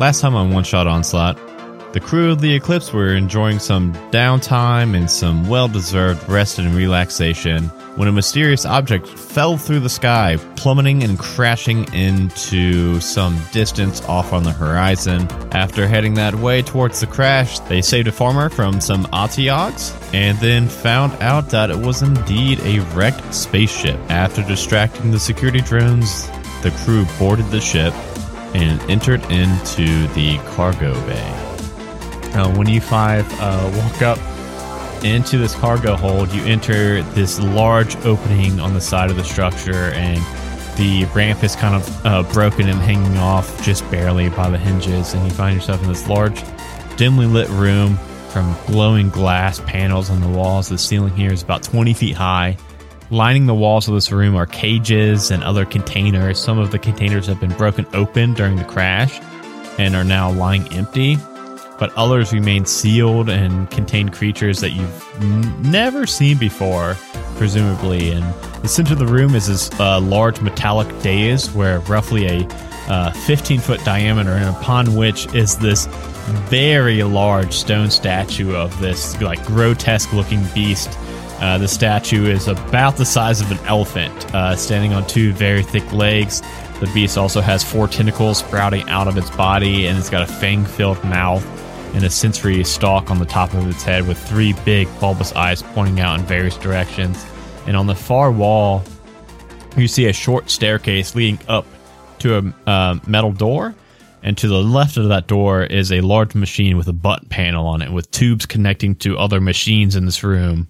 Last time on One Shot Onslaught, the crew of the Eclipse were enjoying some downtime and some well deserved rest and relaxation when a mysterious object fell through the sky, plummeting and crashing into some distance off on the horizon. After heading that way towards the crash, they saved a farmer from some Otyughs and then found out that it was indeed a wrecked spaceship. After distracting the security drones, the crew boarded the ship and entered into the cargo bay. Uh, when you five uh, walk up into this cargo hold, you enter this large opening on the side of the structure, and the ramp is kind of uh, broken and hanging off just barely by the hinges. And you find yourself in this large, dimly lit room from glowing glass panels on the walls. The ceiling here is about 20 feet high. Lining the walls of this room are cages and other containers. Some of the containers have been broken open during the crash and are now lying empty but others remain sealed and contain creatures that you've never seen before, presumably. And the center of the room is this uh, large metallic dais where roughly a uh, 15 foot diameter, and upon which is this very large stone statue of this like grotesque looking beast. Uh, the statue is about the size of an elephant, uh, standing on two very thick legs. The beast also has four tentacles sprouting out of its body, and it's got a fang filled mouth and a sensory stalk on the top of its head with three big bulbous eyes pointing out in various directions. And on the far wall, you see a short staircase leading up to a uh, metal door. And to the left of that door is a large machine with a button panel on it with tubes connecting to other machines in this room.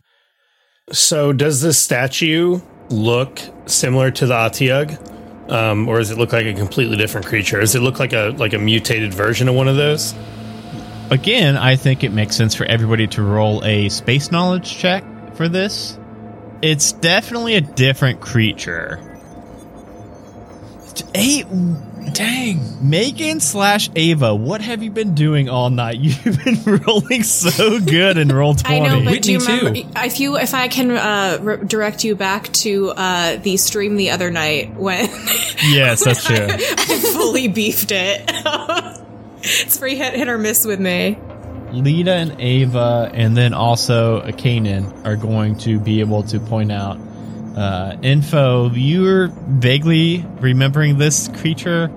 So, does this statue look similar to the Otyugh? Um, or does it look like a completely different creature? Does it look like a like a mutated version of one of those? Again, I think it makes sense for everybody to roll a space knowledge check for this. It's definitely a different creature. Eight, dang, Megan slash Ava, what have you been doing all night? You've been rolling so good in Roll20. I know, but do you remember too. if you if I can uh, re- direct you back to uh, the stream the other night when yes, that's true. I fully beefed it. it's pretty hit, hit or miss with me. Lita and Ava, and then also a Kanan are going to be able to point out uh, info. You're vaguely remembering this creature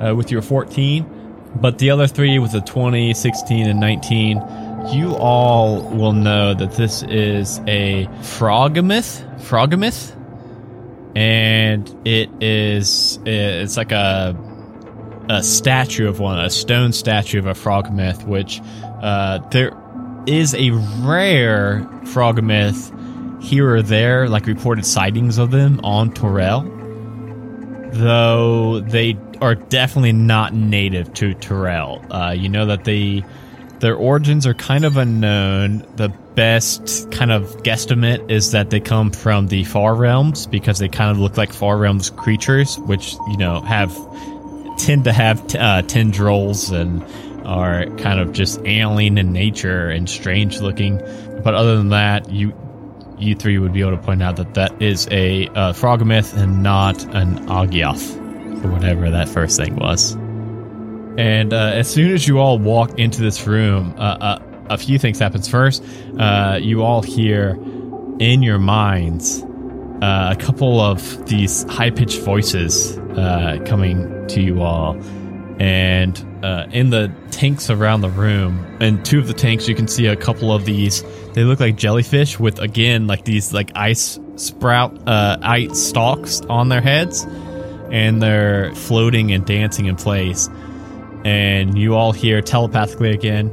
uh, with your 14, but the other three with the 20, 16, and 19, you all will know that this is a froghemoth. Froghemoth. And it is, it's like a a statue of one, a stone statue of a froghemoth, which uh, there is a rare froghemoth here or there, like reported sightings of them on Torel, though they are definitely not native to Torel. Uh, you know that they their origins are kind of unknown. The best kind of guesstimate is that they come from the Far Realms because they kind of look like Far Realms creatures, which you know have tend to have uh, tendrils and are kind of just alien in nature and strange looking. But other than that, you you three would be able to point out that that is a uh, froghemoth and not an Agioth or whatever that first thing was. And uh, as soon as you all walk into this room, uh, uh, a few things happens. First, uh, you all hear in your minds uh, a couple of these high pitched voices coming to you all. And uh, in the tanks around the room, and two of the tanks, you can see a couple of these. They look like jellyfish with again like these like ice sprout, uh, ice stalks on their heads, and they're floating and dancing in place. And you all hear telepathically again,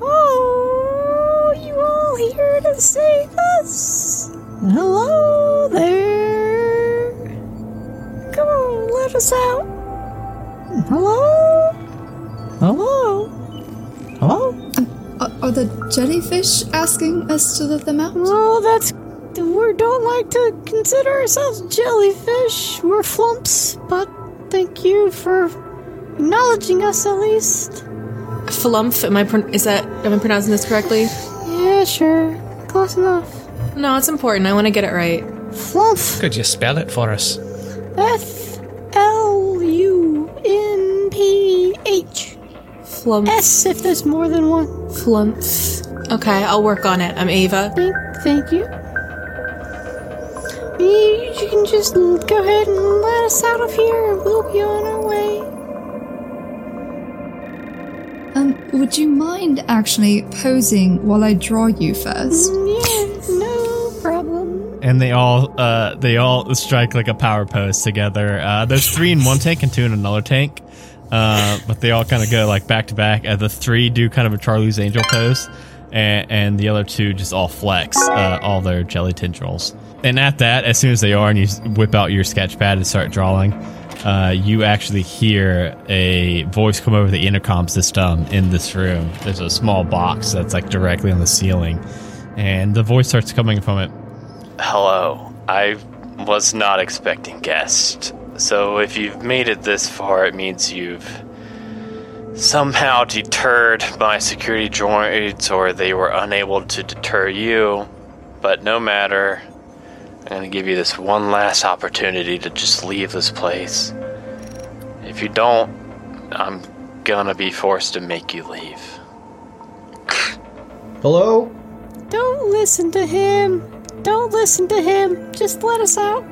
Oh, you all here to save us? Hello there. Come on, let us out. Hello? Hello? Hello? Are, are the jellyfish asking us to let them out? Oh, that's. We don't like to consider ourselves jellyfish. We're flumps, but thank you for acknowledging us at least. Flumph, am I pro- is that am I pronouncing this correctly? Yeah, sure. Close enough. No, it's important. I want to get it right. Flumph. Could you spell it for us? F L U N P H. Flump. S if there's more than one. Flumps. Okay, I'll work on it. I'm Ava. Thank, thank you. You, you can just go ahead and let us out of here, and we'll be on our way. Um, would you mind actually posing while I draw you first? Yeah, no problem. and they all uh they all strike like a power pose together. Uh there's three in one tank and two in another tank. Uh but they all kind of go like back to back. And the three do kind of a Charlie's Angel pose. And, and the other two just all flex uh, all their jelly tendrils. And at that, as soon as they are, and you whip out your sketch pad and start drawing, uh, you actually hear a voice come over the intercom system in this room. There's a small box that's like directly on the ceiling, and the voice starts coming from it. Hello. I was not expecting guests. So if you've made it this far, it means you've somehow deterred my security droids or they were unable to deter you. But no matter. I'm going to give you this one last opportunity to just leave this place. If you don't, I'm going to be forced to make you leave. Hello? Don't listen to him. Don't listen to him. Just let us out.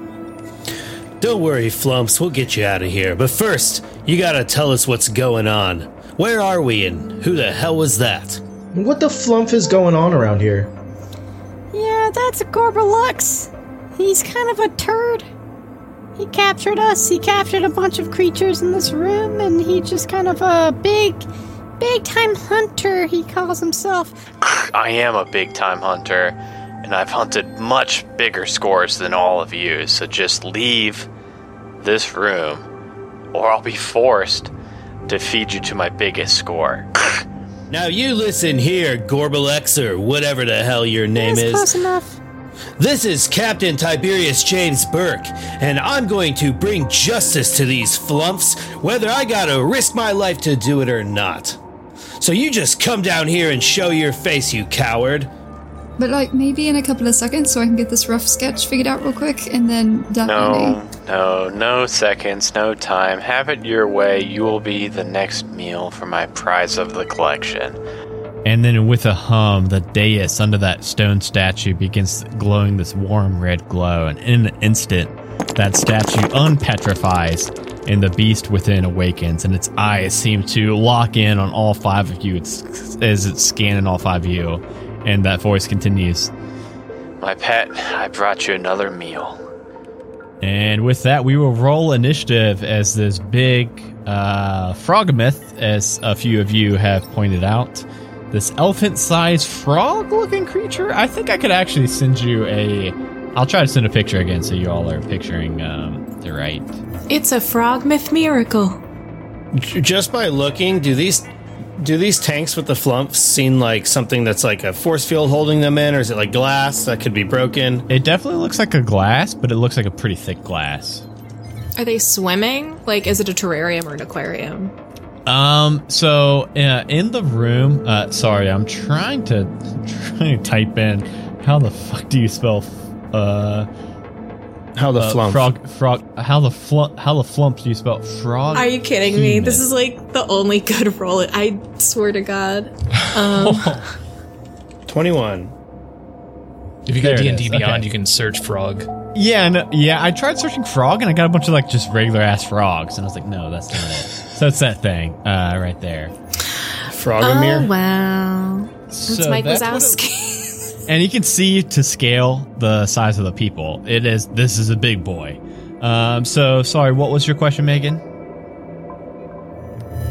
Don't worry, Flumps, we'll get you out of here. But first, you gotta tell us what's going on. Where are we and who the hell was that? What the flump is going on around here? Yeah, that's a Gorbalux. He's kind of a turd. He captured us. He captured a bunch of creatures in this room, and he just kind of a big, big time hunter. He calls himself. I am a big time hunter, and I've hunted much bigger scores than all of you, so just leave this room, or I'll be forced to feed you to my biggest score. Now you listen here, Gorbalex, or whatever the hell your name That's is. close enough. This is Captain Tiberius James Burke, and I'm going to bring justice to these flumps, whether I gotta risk my life to do it or not. So you just come down here and show your face, you coward. But like maybe in a couple of seconds so I can get this rough sketch figured out real quick and then definitely No, no, no seconds, no time. Have it your way. You will be the next meal for my prize of the collection. And then with a hum, the dais under that stone statue begins glowing this warm red glow, and in an instant, that statue unpetrifies, and the beast within awakens, and its eyes seem to lock in on all five of you it's, as it's scanning all five of you. And that voice continues. My pet, I brought you another meal. And with that, we will roll initiative as this big uh, froghemoth, as a few of you have pointed out. This elephant sized frog looking creature. I think I could actually send you a. I'll try to send a picture again so you all are picturing um, the right. It's a frog myth miracle. Just by looking, do these do these tanks with the flumps seem like something that's like a force field holding them in, or is it like glass that could be broken? It definitely looks like a glass, but it looks like a pretty thick glass. Are they swimming? Like, is it a terrarium or an aquarium? Um. So uh, in the room, uh, sorry, I'm trying to trying to type in how the fuck do you spell uh, How the uh flump? frog frog how the flump how the flump do you spell frog? Are you kidding me? This is like the only good roll. I swear to God. Um, Twenty-one. If you go D and D Beyond, okay. you can search frog. yeah, no, yeah. I tried searching frog and I got a bunch of like just regular ass frogs, and I was like, no, that's not it. So it's that thing uh, right there. Frogomir. oh wow, that's So Mike that's what it- Wazowski. and you can see to scale the size of the people. It is this is a big boy. Um, so sorry, what was your question, Megan?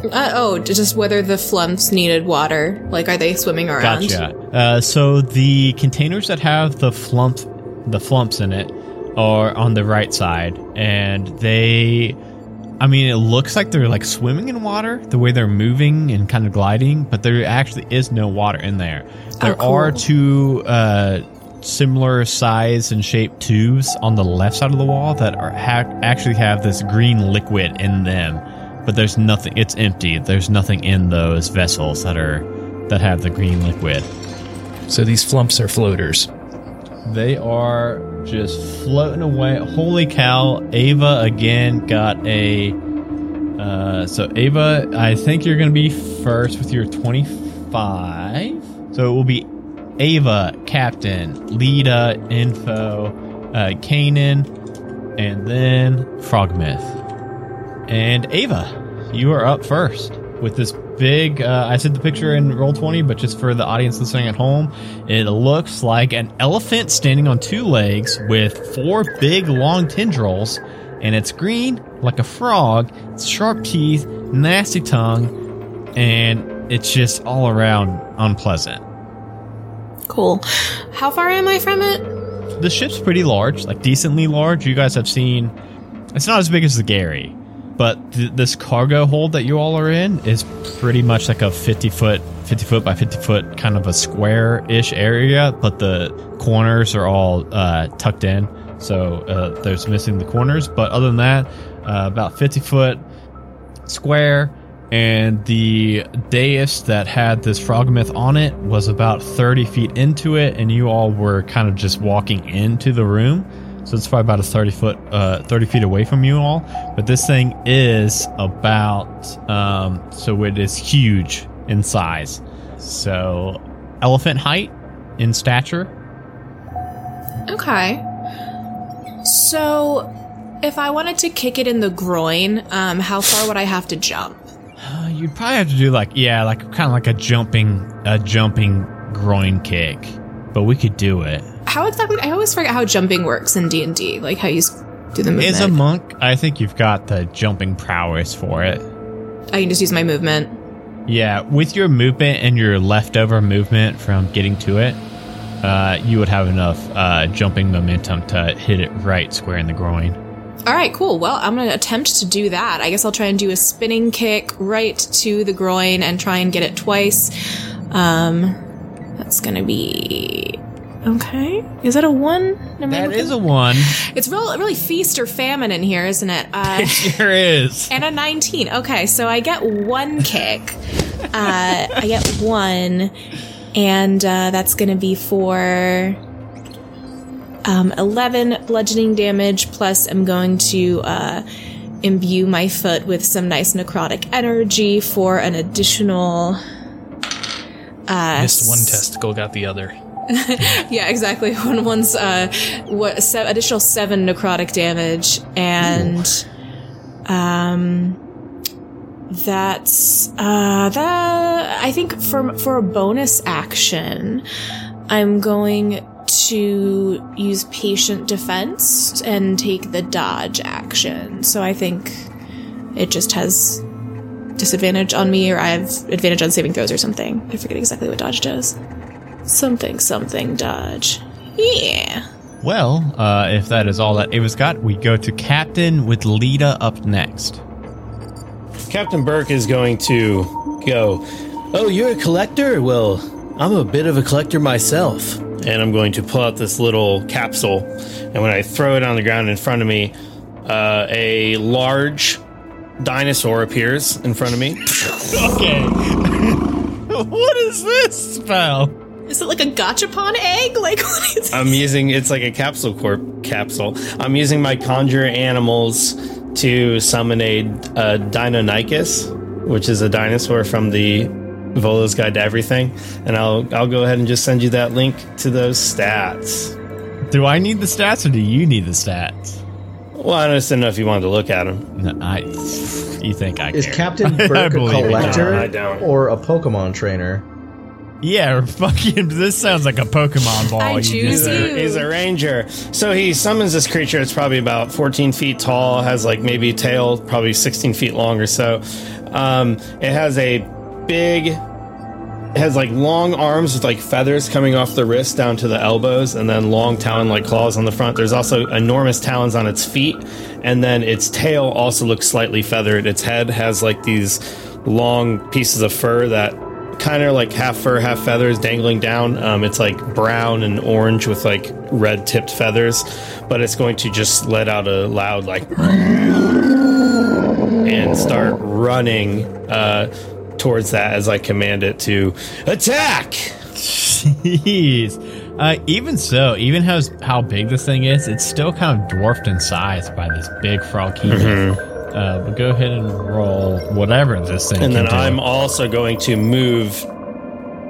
uh, oh, just whether the flumps needed water. Like, are they swimming around? Gotcha. Uh, so the containers that have the flump, the flumps in it, are on the right side, and they. I mean, it looks like they're like swimming in water, the way they're moving and kind of gliding, but there actually is no water in there. There cool. are two uh, similar size and shape tubes on the left side of the wall that are ha- actually have this green liquid in them, but there's nothing. It's empty. There's nothing in those vessels that are that have the green liquid. So these flumps are floaters. They are just floating away. Holy cow! Ava again got a Uh, so Ava, I think you're going to be first with your 25. So it will be Ava, Captain, Lita, Info, uh, Kanan, and then Froghemoth. And Ava, you are up first with this big. Uh, I said the picture in Roll20, but just for the audience listening at home, it looks like an elephant standing on two legs with four big long tendrils, and it's green like a frog. It's sharp teeth, nasty tongue, and it's just all around unpleasant. Cool. How far am I from it? The ship's pretty large, like decently large. You guys have seen. It's not as big as the Gary, but th- this cargo hold that you all are in is pretty much like a 50 foot 50 foot by 50 foot kind of a square-ish area but the corners are all uh, tucked in. So uh, there's missing the corners but other than that uh, about 50 foot square and the dais that had this froghemoth on it was about 30 feet into it and you all were kind of just walking into the room so it's probably about a 30 foot uh 30 feet away from you all. But this thing is about um so it is huge in size. So elephant height in stature. Okay. So, if I wanted to kick it in the groin, um, how far would I have to jump? uh, you'd probably have to do like yeah like kind of like a jumping a jumping groin kick. But we could do it How exactly? I always forget how jumping works in D and D, like how you do the movement. as a monk i think you've got the jumping prowess for it I can just use my movement. Yeah, with your movement and your leftover movement from getting to it, uh, you would have enough uh, jumping momentum to hit it right square in the groin. All right, cool. Well, I'm going to attempt to do that. I guess I'll try and do a spinning kick right to the groin and try and get it twice. Um, that's going to be okay. Is that a one? Am That is a one. It's real, really feast or famine in here, isn't it? Uh, is. and a 19. Okay, so I get one kick. Uh, I get one, and uh, that's going to be for um, 11 bludgeoning damage, plus I'm going to uh, imbue my foot with some nice necrotic energy for an additional. Uh, Missed one testicle, got the other. yeah, exactly. One one's uh, what se- additional seven necrotic damage, and um, that's uh, that. I think for for a bonus action, I'm going to use patient defense and take the dodge action. So I think it just has disadvantage on me, or I have advantage on saving throws or something. I forget exactly what dodge does. Something, something, dodge. Yeah. Well, uh, if that is all that Ava's got, we go to Captain with Lita up next. Captain Burke is going to go, Oh, you're a collector? Well, I'm a bit of a collector myself. And I'm going to pull out this little capsule. And when I throw it on the ground in front of me, uh, a large dinosaur appears in front of me. Okay. what is this spell? Is it like a gachapon egg? Like, what is I'm using it's like a capsule corp capsule. I'm using my conjure animals to summon a, uh, a Deinonychus, which is a dinosaur from the Volo's Guide to Everything, and I'll I'll go ahead and just send you that link to those stats. Do I need the stats or do you need the stats? Well, I just didn't know if you wanted to look at them. No, I. You think I can. Is care. Captain I Burke a collector I don't. or a Pokemon trainer? Yeah, fucking. This sounds like a Pokemon ball. I you choose just- you. He's a ranger. So he summons this creature. It's probably about 14 feet tall, has like maybe a tail, probably 16 feet long or so. Um, it has a big, it has like long arms with like feathers coming off the wrist down to the elbows, and then long talon like claws on the front. There's also enormous talons on its feet, and then its tail also looks slightly feathered. Its head has like these long pieces of fur that kind of like half fur, half feathers dangling down. Um, it's like brown and orange with like red tipped feathers, but it's going to just let out a loud like and start running uh, towards that as I command it to attack. Jeez. Uh, even so, even how how big this thing is, it's still kind of dwarfed in size by this big frog. Mm-hmm. Uh, but go ahead and roll whatever this thing. And then do. I'm also going to move.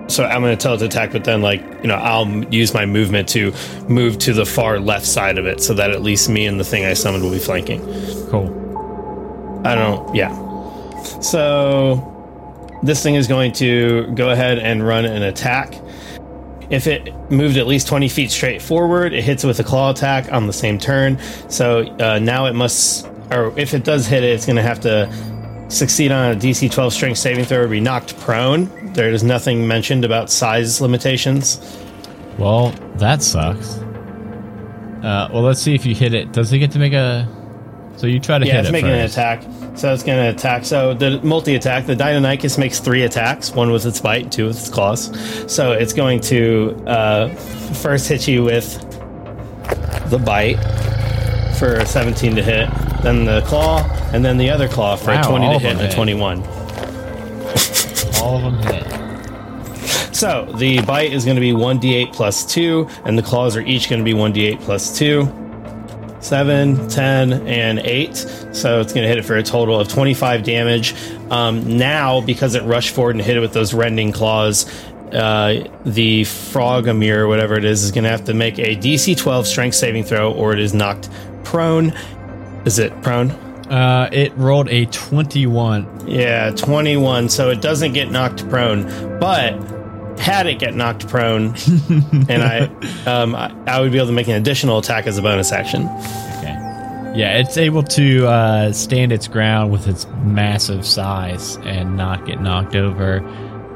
So I'm going to tell it to attack, but then, like, you know, I'll use my movement to move to the far left side of it so that at least me and the thing I summoned will be flanking. cool. I don't, yeah. So this thing is going to go ahead and run an attack. If it moved at least 20 feet straight forward, it hits with a claw attack on the same turn. So uh, now it must, or if it does hit it, it's going to have to succeed on a DC 12 strength saving throw or be knocked prone. There is nothing mentioned about size limitations. Well, that sucks. Uh, well, let's see if you hit it. Does it get to make a? So you try to hit it? Yeah, hit it's it making first. an attack. So it's going to attack. So the multi attack, the Deinonychus makes three attacks one with its bite, two with its claws. So it's going to uh, first hit you with the bite for 17 to hit, then the claw, and then the other claw for Wow, a 20 to hit and a 21. All of them hit. So the bite is going to be 1d8 plus 2, and the claws are each going to be 1d8 plus 2. 7, 10, and 8. So it's going to hit it for a total of 25 damage. Um, now, because it rushed forward and hit it with those rending claws, uh, the Frogomir, or whatever it is, is going to have to make a DC 12 strength saving throw or it is knocked prone. Is it prone? Uh, it rolled a twenty-one. Yeah, 21. So it doesn't get knocked prone. But had it get knocked prone, and I, um, I, I would be able to make an additional attack as a bonus action. Okay. Yeah, it's able to uh, stand its ground with its massive size and not get knocked over.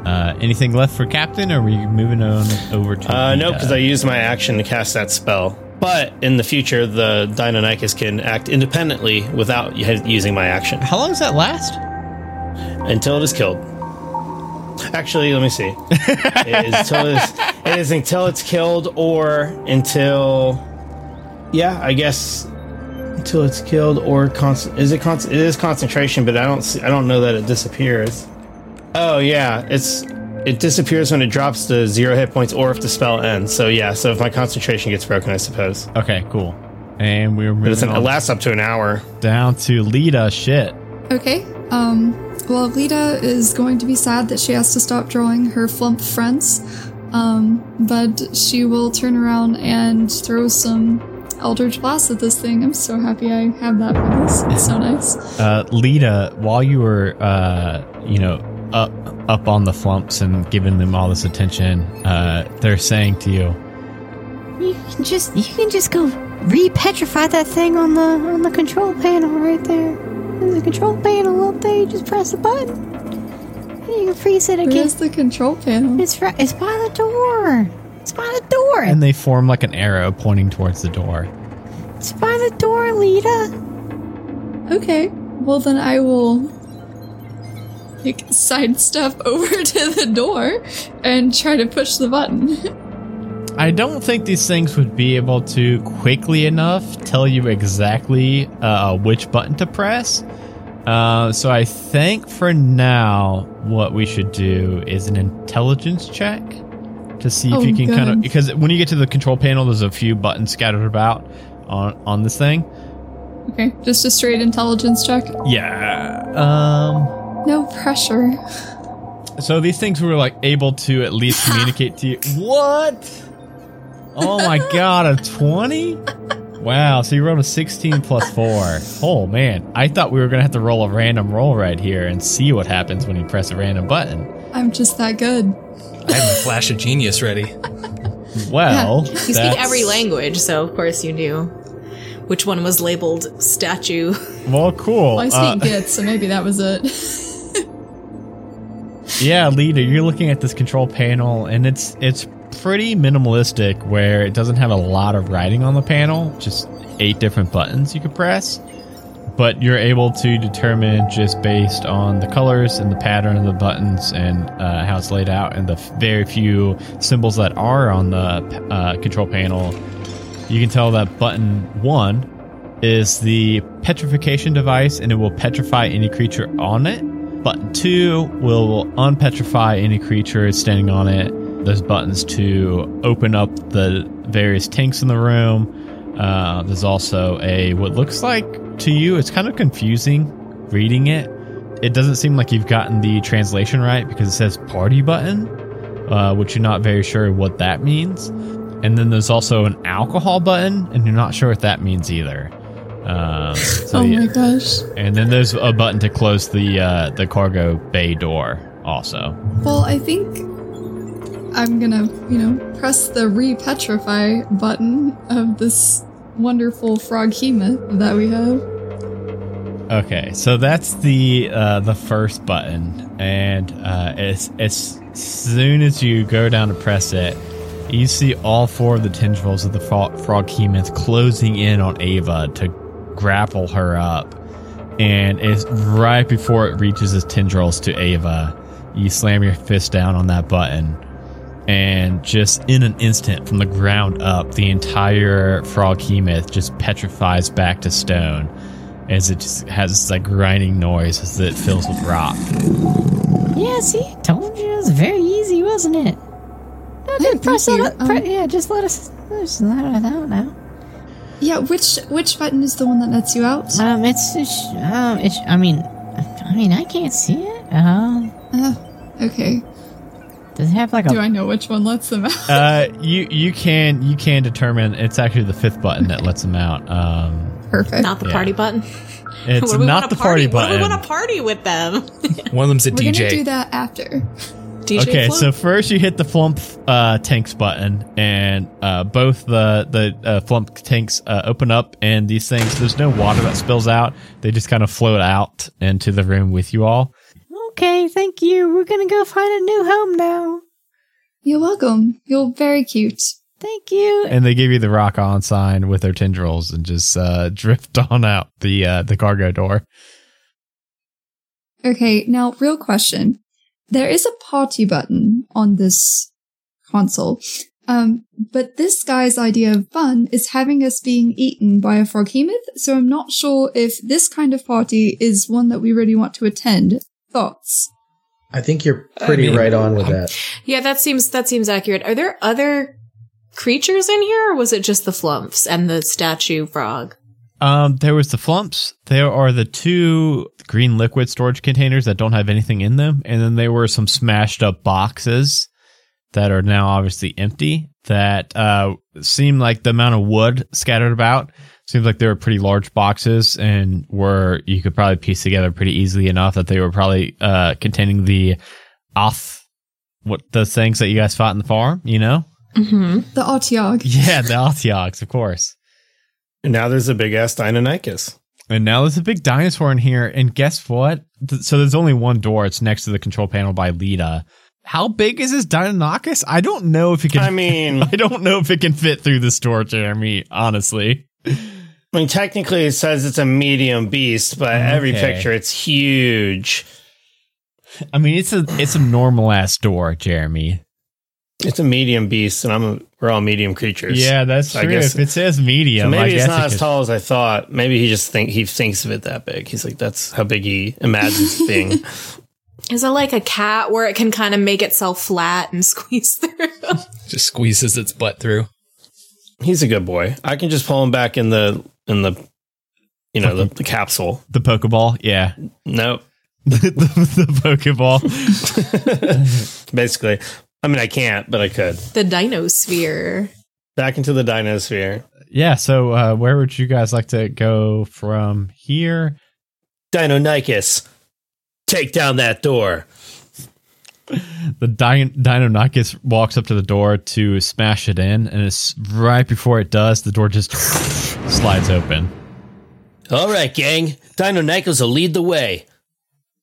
Uh, anything left for Captain? Or are we moving on over to? Uh, the, no, because I used my action to cast that spell. But in the future, the Deinonychus can act independently without using my action How long does that last? until it is killed. Actually, let me see. it, is until it, is, it is until it's killed, or until, yeah, I guess until it's killed, or const- is it it is concentration, but I don't see, I don't know that it disappears. Oh yeah, it's it disappears when it drops to zero hit points, or if the spell ends. So yeah, so if my concentration gets broken, I suppose. Okay, cool. And we're But it's moving an, it on lasts up to an hour. down to Lita. Shit. Okay. Um. Well, Lita is going to be sad that she has to stop drawing her flump friends. Um. But she will turn around and throw some Eldritch Blast at this thing. I'm so happy I have that for this. It's so nice. Uh, Lita, while you were, uh, you know, up up on the flumps and giving them all this attention, uh, they're saying to you, You can just you can just go re-petrify that thing on the on the control panel right there. There's a control panel up there. You just press a button, and you can freeze it again. Where's the control panel? It's right. It's by the door. It's by the door. and they form like an arrow pointing towards the door. it's by the door, Lita. Okay. Well, then I will like sidestep over to the door and try to push the button. I don't think these things would be able to quickly enough tell you exactly uh, which button to press. Uh, so I think for now, what we should do is an intelligence check to see if Oh, you can kind of because when you get to the control panel, there's a few buttons scattered about on on this thing. okay, just a straight intelligence check. Yeah. Um. No pressure. So these things were like able to at least communicate to you. What? Oh my god, a 20? Wow, so you rolled a 16 plus 4. Oh man, I thought we were going to have to roll a random roll right here and see what happens when you press a random button. I'm just that good. I have a flash of genius ready. Well, You speak every language, so of course you knew which one was labeled statue. Well, cool. Well, I Uh, speak Git, so maybe that was it. Yeah, Lita, you're looking at this control panel and it's it's pretty minimalistic where it doesn't have a lot of writing on the panel, just eight different buttons you could press. But you're able to determine just based on the colors and the pattern of the buttons and uh, how it's laid out and the very few symbols that are on the uh, control panel, you can tell that button one is the petrification device and it will petrify any creature on it. Button two will unpetrify any creature standing on it. There's buttons to open up the various tanks in the room. Uh, there's also a what looks like to you. It's kind of confusing reading it. It doesn't seem like you've gotten the translation right because it says party button, uh, which you're not very sure what that means. And then there's also an alcohol button, and you're not sure what that means either. Um, so oh yeah. my gosh. And then there's a button to close the uh, the cargo bay door. Also, Well, I think I'm gonna, you know, press the re-petrify button of this wonderful froghemoth that we have. okay, so that's the uh, the first button, and uh, as as soon as you go down to press it, you see all four of the tendrils of the frog, frog hemoth closing in on Ava to grapple her up, and it's right before it reaches its tendrils to Ava. You slam your fist down on that button, and just in an instant, from the ground up, the entire frog hemoth just petrifies back to stone, as it just has this like grinding noise as it fills with rock. Yeah, see, told you it was very easy, wasn't it? No, Hey, just press thank it up. Pre- Um, yeah, just let us. Just let us out now. Yeah, which which button is the one that lets you out? Um, it's, it's um, it's. I mean, I mean, I can't see it. Um, Uh, okay. does it have like a? Do I know which one lets them out? Uh, you you can you can determine it's actually the fifth button that lets them out. Um, Perfect. Not the Yeah. party button. it's What do we not wanna the party, What do we want to party with them? One of them's a We're gonna do that after. DJ okay, Flump? so first you hit the flump uh, tanks button, and uh, both the the uh, flump tanks uh, open up, and these things there's no water that spills out; they just kind of float out into the room with you all. Okay, thank you. We're gonna go find a new home now. You're welcome. You're very cute. Thank you. And they give you the rock on sign with their tendrils and just uh, drift on out the uh, the cargo door. Okay, now real question. There is a party button on this console. Um, but this guy's idea of fun is having us being eaten by a froghemoth, so I'm not sure if this kind of party is one that we really want to attend. Thoughts? I think you're pretty I mean, right on with that. yeah, that seems that seems accurate. Are there other creatures in here, or was it just the flumps and the statue frog? Um, there was the flumps. There are the two green liquid storage containers that don't have anything in them, and then there were some smashed up boxes that are now obviously empty. That uh, seem like the amount of wood scattered about seems like they were pretty large boxes, and were you could probably piece together pretty easily enough that they were probably uh, containing the off what the things that you guys fought in the farm. You know, Mm-hmm. The Otyugh. yeah, the Otyughs, of course. And now there's a big ass Deinonychus. And now there's a big dinosaur in here. And guess what? So there's only one door. It's next to the control panel by Lita. How big is this Deinonychus? I don't know if it can. I mean, I don't know if it can fit through this door, Jeremy. Honestly, I mean, technically it says it's a medium beast, but every picture it's huge. I mean it's a it's a normal ass door, Jeremy. It's a medium beast, and I'm a, we're all medium creatures. Yeah, that's I true. guess- if it says medium, So I maybe it's guess not it as could- tall as I thought. Maybe he just think he thinks of it that big. He's like, that's how big he imagines being. Is it like a cat where it can kind of make itself flat and squeeze through? Just squeezes its butt through. He's a good boy. I can just pull him back in the in the you know the, the capsule. the Pokeball. Yeah, Nope. the, the, the Pokeball. Basically, I mean, I can't, but I could. the dinosphere. Back into the dinosphere. Yeah. So uh, where would you guys like to go from here? Deinonychus, take down that door. The Din- Deinonychus walks up to the door to smash it in, and it's right before it does, the door just slides open. All right, gang. Deinonychus will lead the way.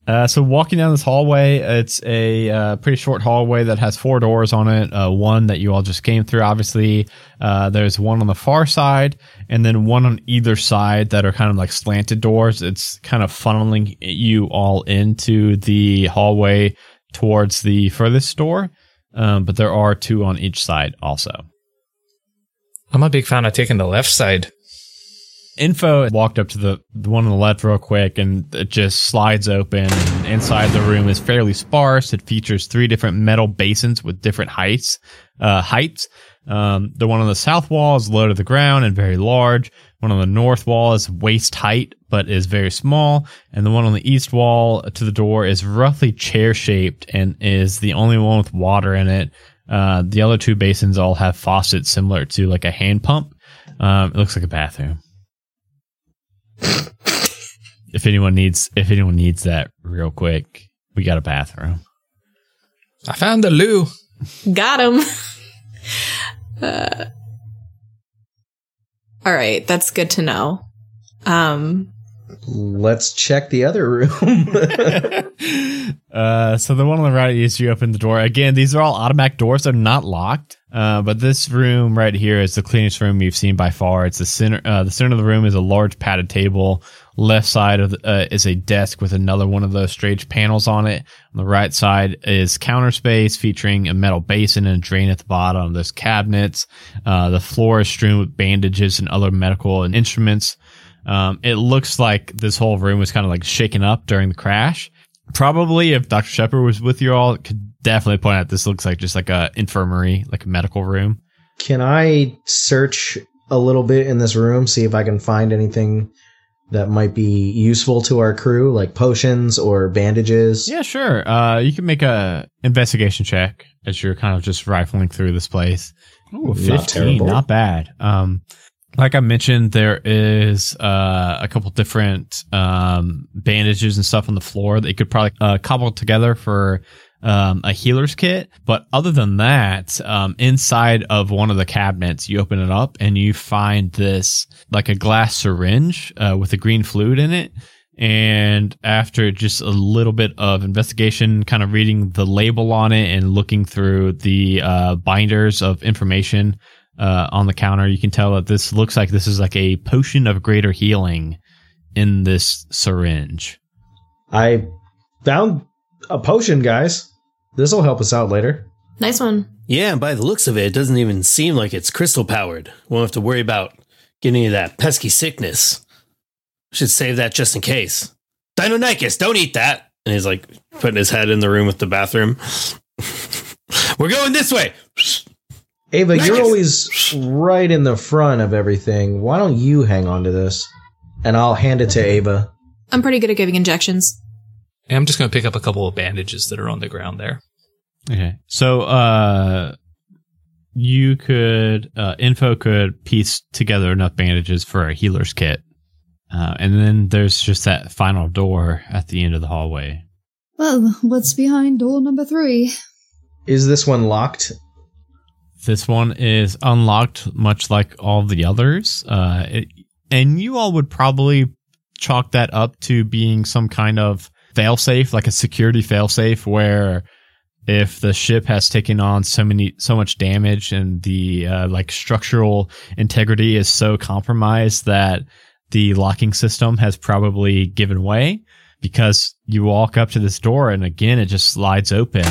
Uh, so walking down this hallway, it's a uh, pretty short hallway that has four doors on it. Uh, one that you all just came through, obviously. Uh, there's one on the far side, and then one on either side that are kind of like slanted doors. It's kind of funneling you all into the hallway towards the furthest door. Um, but there are two on each side also. I'm a big fan of taking the left side. Info walked up to the, the one on the left real quick and it just slides open. And inside the room is fairly sparse. It features three different metal basins with different heights. Uh, heights. Um, the one on the south wall is low to the ground and very large. One on the north wall is waist height, but is very small. And the one on the east wall to the door is roughly chair shaped and is the only one with water in it. Uh, the other two basins all have faucets similar to like a hand pump. Um, it looks like a bathroom. If anyone needs, if anyone needs that real quick, we got a bathroom. I found the loo. Got him. uh, all right, that's good to know. Um, Let's check the other room. uh, so the one on the right is you open the door. Again, these are all automatic doors. They're not locked. Uh, but this room right here is the cleanest room you've seen by far. It's the center. Uh, the center of the room is a large padded table. Left side of the, uh, is a desk with another one of those strange panels on it. On the right side is counter space featuring a metal basin and a drain at the bottom. There's cabinets. Uh, the floor is strewn with bandages and other medical and instruments. Um, it looks like this whole room was kind of like shaken up during the crash. Probably if Dr. Shepard was with you all, could definitely point out this looks like just like a infirmary, like a medical room. can I search a little bit in this room, see if I can find anything that might be useful to our crew, like potions or bandages? Yeah, sure. Uh, you can make a investigation check as you're kind of just rifling through this place. Ooh, Not 15, terrible. not bad. Um, like I mentioned, there is uh, a couple different um, bandages and stuff on the floor that you could probably uh, cobble together for um, a healer's kit. But other than that, um, inside of one of the cabinets, you open it up and you find this like a glass syringe uh, with a green fluid in it. And after just a little bit of investigation, kind of reading the label on it and looking through the uh, binders of information uh, on the counter, you can tell that this looks like this is like a potion of greater healing in this syringe. I found a potion, guys. This will help us out later. nice one. Yeah, and by the looks of it, it doesn't even seem like it's crystal powered. Won't have to worry about getting any of that pesky sickness. Should save that just in case. Deinonychus, don't eat that. And he's like putting his head in the room with the bathroom. We're going this way. Ava, you're always right in the front of everything. Why don't you hang on to this? And I'll hand it to Ava. I'm pretty good at giving injections. And I'm just going to pick up a couple of bandages that are on the ground there. Okay. So, uh, you could, uh, info could piece together enough bandages for a healer's kit. Uh, and then there's just that final door at the end of the hallway. Well, what's behind door number three? Is this one locked? This one is unlocked, much like all the others. Uh, it, and you all would probably chalk that up to being some kind of failsafe, like a security failsafe, where if the ship has taken on so many, so much damage and the uh, like structural integrity is so compromised that the locking system has probably given way because you walk up to this door and again it just slides open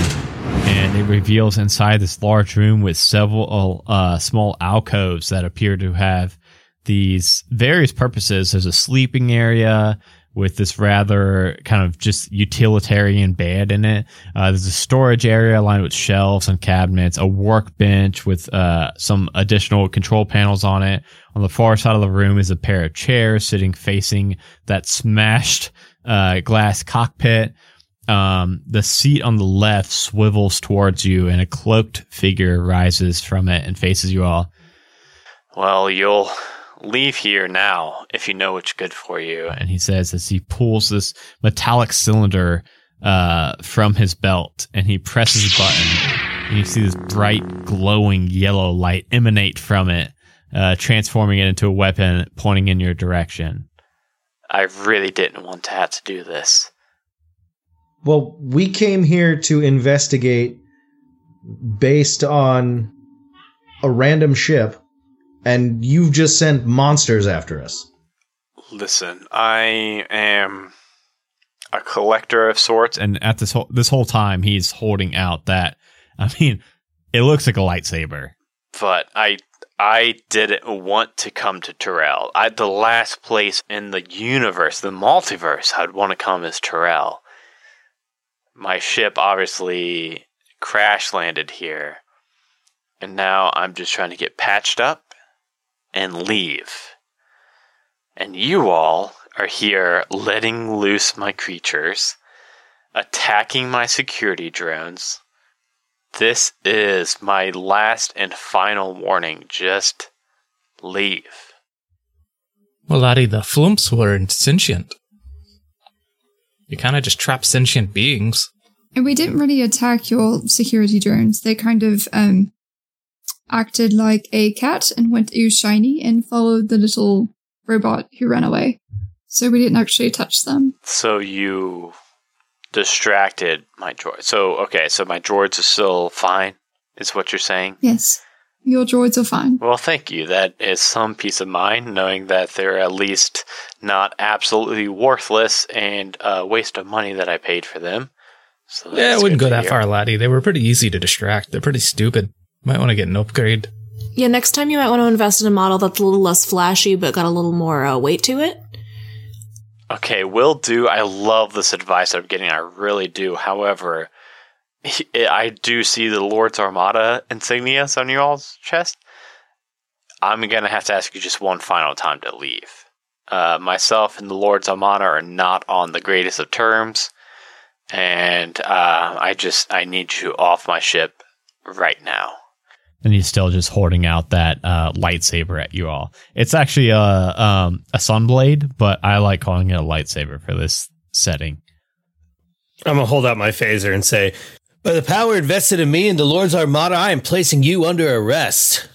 and it reveals inside this large room with several uh, small alcoves that appear to have these various purposes. There's a sleeping area with this rather kind of just utilitarian bed in it. Uh, there's a storage area lined with shelves and cabinets, a workbench with uh, some additional control panels on it. On the far side of the room is a pair of chairs sitting facing that smashed uh, glass cockpit. Um, the seat on the left swivels towards you, and a cloaked figure rises from it and faces you all. Well, you'll leave here now if you know what's good for you. And he says as he pulls this metallic cylinder uh, from his belt, and he presses a button, and you see this bright, glowing yellow light emanate from it, uh, transforming it into a weapon pointing in your direction. I really didn't want to have to do this. Well, we came here to investigate based on a random ship, and you've just sent monsters after us. Listen, I am a collector of sorts. And at this whole this whole time, he's holding out that. I mean, it looks like a lightsaber. but I I didn't want to come to Terrell. I the last place in the universe, the multiverse, I'd want to come is Terrell. My ship obviously crash landed here, and now I'm just trying to get patched up and leave. And you all are here letting loose my creatures, attacking my security drones. This is my last and final warning. Just leave. Well, laddie, the flumps weren't sentient. You kind of just trap sentient beings. And we didn't really attack your security drones. They kind of um acted like a cat and went ooh shiny and followed the little robot who ran away. So we didn't actually touch them. So you distracted my droid. So okay, so my droids are still fine. Is what you're saying? Yes. Your droids are fine. Well, thank you. That is some peace of mind knowing that they're at least not absolutely worthless and a waste of money that I paid for them. So Yeah, I wouldn't go that hear. far, laddie. They were pretty easy to distract. They're pretty stupid. Might want to get an upgrade. Yeah, next time you might want to invest in a model that's a little less flashy but got a little more uh, weight to it. Okay, will do. I love this advice I'm getting. I really do. However, I do see the Lord's Armada insignias on your all's chest. I'm gonna have to ask you just one final time to leave. Uh, myself and the Lord's Armada are not on the greatest of terms, and uh, I just I need you off my ship right now. and he's still just hoarding out that uh, lightsaber at you all. It's actually a um, a sunblade, but I like calling it a lightsaber for this setting. I'm gonna hold out my phaser and say, "By the power invested in me and the Lord's Armada, I am placing you under arrest."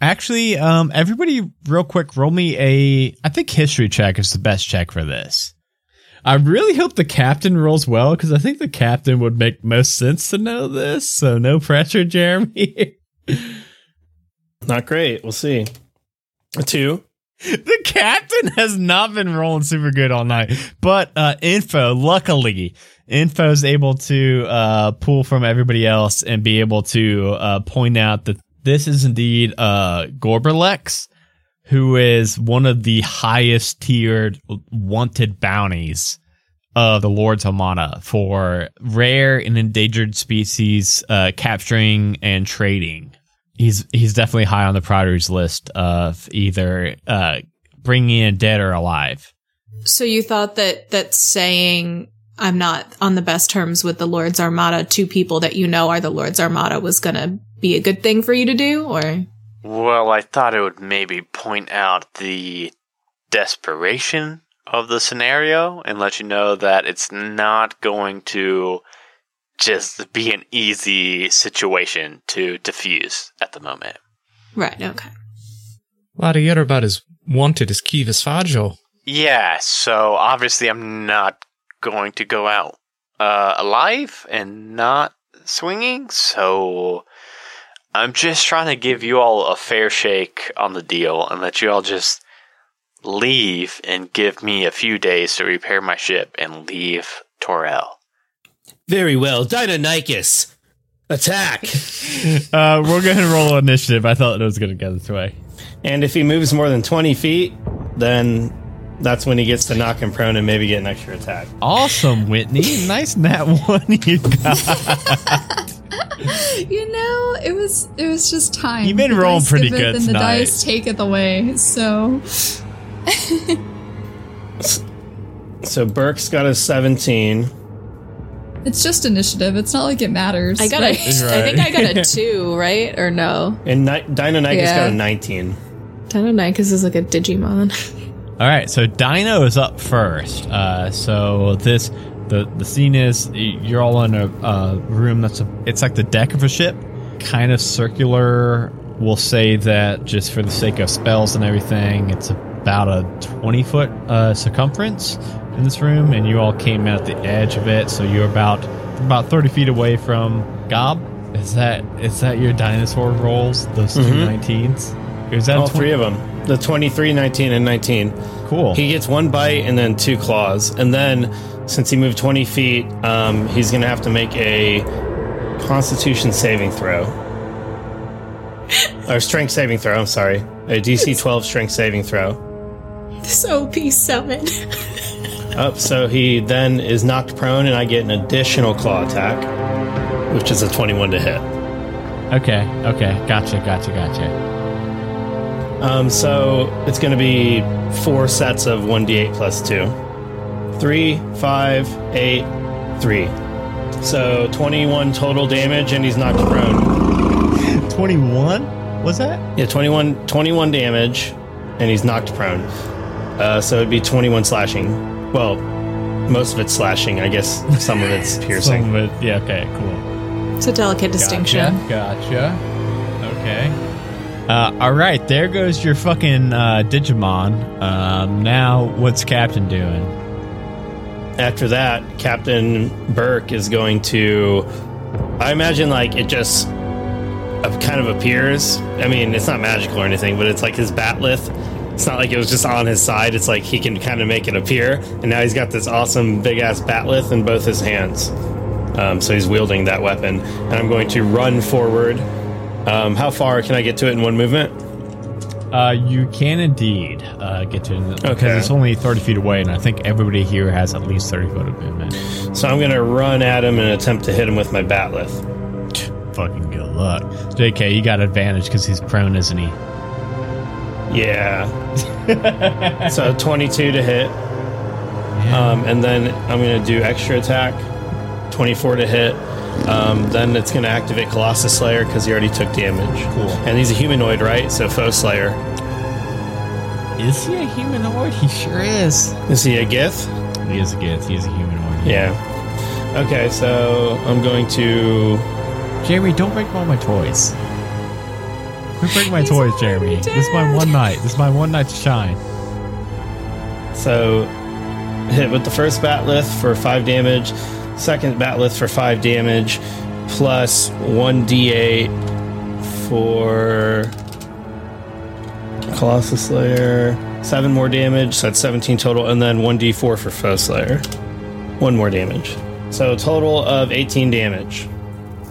Actually, um, everybody, real quick, roll me a. I think history check is the best check for this. I really hope the captain rolls well because I think the captain would make most sense to know this. So no pressure, Jeremy. Not great. We'll see. A two. the captain has not been rolling super good all night, but uh, info, luckily, info is able to uh, pull from everybody else and be able to uh, point out that this is indeed uh, Gorberlex, who is one of the highest tiered wanted bounties of the Lord's Armada for rare and endangered species uh, capturing and trading. He's he's definitely high on the priorities list of either uh, bringing in dead or alive. So you thought that that saying I'm not on the best terms with the Lord's Armada to people that you know are the Lord's Armada was going to be a good thing for you to do or Well, I thought it would maybe point out the desperation of the scenario and let you know that it's not going to just be an easy situation to diffuse at the moment. Right, okay. Laddie, you're about as wanted as Kivas Fajo. Yeah, so obviously I'm not going to go out uh, alive and not swinging, so I'm just trying to give you all a fair shake on the deal and let you all just leave and give me a few days to repair my ship and leave Torel. Very well, Deinonychus, attack! Uh, we're going to roll initiative. I thought it was going to go this way. and if he moves more than twenty feet, then that's when he gets to knock him prone and maybe get an extra attack. Awesome, Whitney. nice nat one you got. You know, it was it was just time. You've been The rolling pretty give it, good and the dice take it away. So So Burke's got a seventeen. It's just initiative. It's not like it matters. I got a, right? I think I got a 2, right? Or no? And Ni- Deinonychus Yeah. got a 19. Dino Deinonychus is like a Digimon. All right, so Dino is up first. Uh, so this the the scene is you're all in a uh, room that's a, it's like the deck of a ship, kind of circular. We'll say that just for the sake of spells and everything, it's about a 20 foot uh, circumference in this room, and you all came at the edge of it, so you're about about 30 feet away from Gob. Is that is that your dinosaur rolls? Those two 19s? Is that All three of them. The 23, 19, and 19. Cool. He gets one bite and then two claws. And then, since he moved 20 feet, um, he's going to have to make a constitution saving throw. or strength saving throw. I'm sorry, a DC 12 strength saving throw. This OP summon. Up, so he then is knocked prone, and I get an additional claw attack, which is a 21 to hit. Okay, okay, gotcha, gotcha, gotcha. Um, so it's going to be four sets of 1d8 plus 2. 3, 5, 8, 3. So 21 total damage, and he's knocked prone. 21? Was that? Yeah, 21, 21 damage, and he's knocked prone. Uh, so it'd be 21 slashing. Well, most of it's slashing. I guess some of it's piercing. Some of it. Yeah, okay, cool. It's a delicate distinction. Gotcha. Okay. Uh, all right, there goes your fucking uh, Digimon. Um, now, what's Captain doing? After that, Captain Burke is going to. I imagine like it just uh, kind of appears. I mean, it's not magical or anything, but it's like his bat'leth. It's not like it was just on his side. It's like he can kind of make it appear, and now he's got this awesome big ass bat'leth in both his hands. Um, so he's wielding that weapon, and I'm going to run forward. Um, how far can I get to it in one movement? Uh, you can indeed uh, get to it because Okay. it's only 30 feet away, and I think everybody here has at least 30 foot of movement. So I'm going to run at him and attempt to hit him with my bat'leth. Fucking good luck. JK, you got advantage because he's prone, isn't he? Yeah. so 22 to hit. Um, and then I'm going to do extra attack, 24 to hit. Um, then it's going to activate Colossus Slayer because he already took damage. Cool. And he's a humanoid, right? So Foe Slayer. Is he a humanoid? He sure is. Is he a Gith? He is a Gith. He is a humanoid. Yeah. Okay, so I'm going to. Jeremy, don't break all my toys. Quit breaking my toys, Jeremy. This is my one night. This is my one night to shine. So hit with the first bat'leth for 5 damage, second bat'leth for 5 damage, plus 1d8 for Colossus Slayer. 7 more damage, so that's 17 total, and then 1d4 for Foe Slayer. 1 more damage. So total of 18 damage.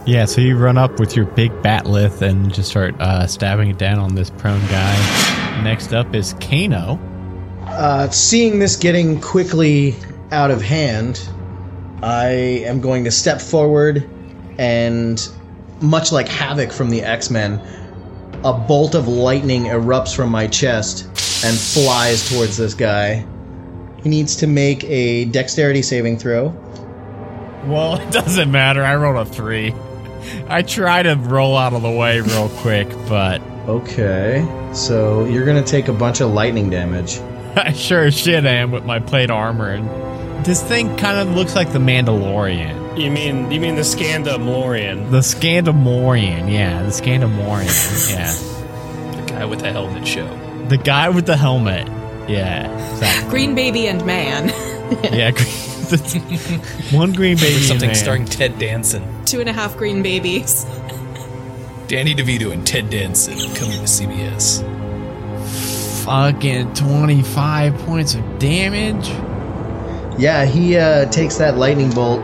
Yeah, so you run up with your big bat'leth and just start uh, stabbing it down on this prone guy. Next up is Kano. Uh, seeing this getting quickly out of hand, I am going to step forward and, much like Havoc from the X Men, a bolt of lightning erupts from my chest and flies towards this guy. He needs to make a dexterity saving throw. Well, it doesn't matter. I rolled a three. I try to roll out of the way real quick, but Okay, so you're going to take a bunch of lightning damage. I sure as shit am with my plate armor. And this thing kind of looks like the Mandalorian. You mean you mean the Scandamorian? The Scandamorian, yeah, the Scandamorian, yeah. The guy with the helmet show. The guy with the helmet. Yeah, exactly. Green baby and man. Yeah, one green baby. and Something man. starring Ted Danson. Two and a half green babies. Danny DeVito and Ted Danson coming to CBS. Fucking 25 points of damage. Yeah, he uh, takes that lightning bolt.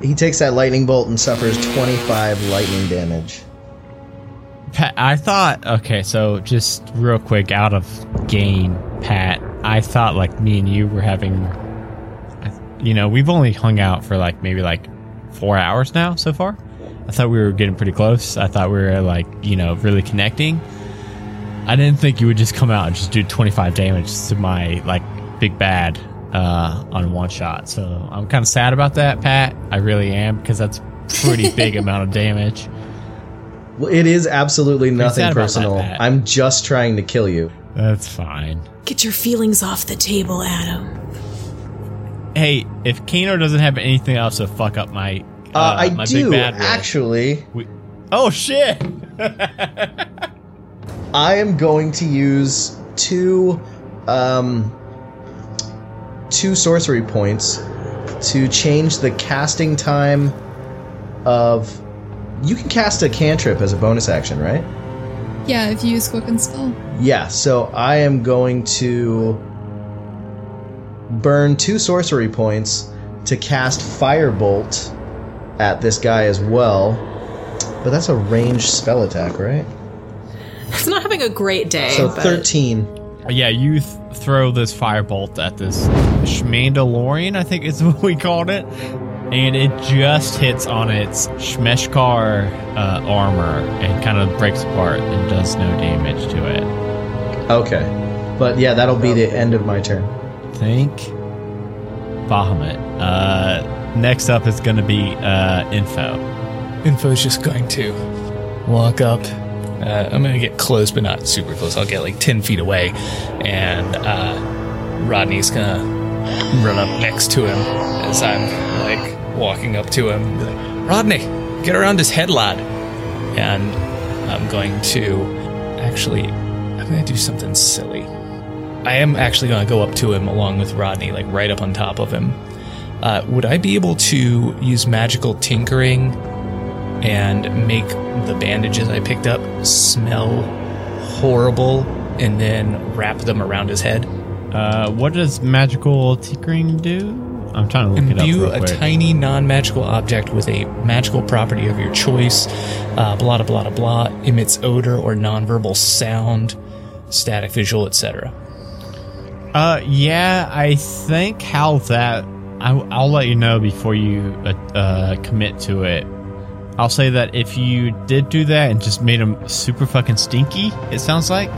He takes that lightning bolt and suffers 25 lightning damage. Pat, I thought, okay, so just real quick, out of game, Pat, I thought like me and you were having, you know, we've only hung out for like maybe like four hours now so far. I thought we were getting pretty close. I thought we were like, you know, really connecting. I didn't think you would just come out and just do 25 damage to my like big bad uh, on one shot. So I'm kind of sad about that, Pat. I really am because that's pretty big amount of damage. Well, it is absolutely nothing sad about that, personal. I'm just trying to kill you. That's fine. Get your feelings off the table, Adam. Hey, if Kano doesn't have anything else to fuck up my, uh, Uh, I my do big bad actually. we- oh shit! I am going to use two, um, two sorcery points to change the casting time of. You can cast a cantrip as a bonus action, right? Yeah, if you use Quicken Spell. Yeah, so I am going to burn two sorcery points to cast Firebolt at this guy as well. But that's a ranged spell attack, right? It's not having a great day. So but 13. Yeah, you th- throw this firebolt at this Schmandalorian, I think is what we called it, and it just hits on its Shmeshkar uh, armor and kind of breaks apart and does no damage to it. Okay. But yeah, that'll be the end of my turn. Thank Bahamut. Uh, next up is going to be uh, Info. Info's just going to walk up. Uh, I'm going to get close, but not super close. I'll get like 10 feet away. And uh, Rodney's going to run up next to him as I'm like walking up to him. like, Rodney, get around his head, lad. And I'm going to actually, I'm going to do something silly. I am actually going to go up to him along with Rodney, like right up on top of him. Uh, would I be able to use magical tinkering and make the bandages I picked up smell horrible and then wrap them around his head? Uh, what does magical tinkering do? I'm trying to look it up. Imbue a quick. tiny non magical object with a magical property of your choice. Uh, blah, blah, blah, blah. Emits odor or nonverbal sound, static visual, etc. Uh, yeah, I think how that. I, I'll let you know before you uh, uh, commit to it. I'll say that if you did do that and just made him super fucking stinky, it sounds like.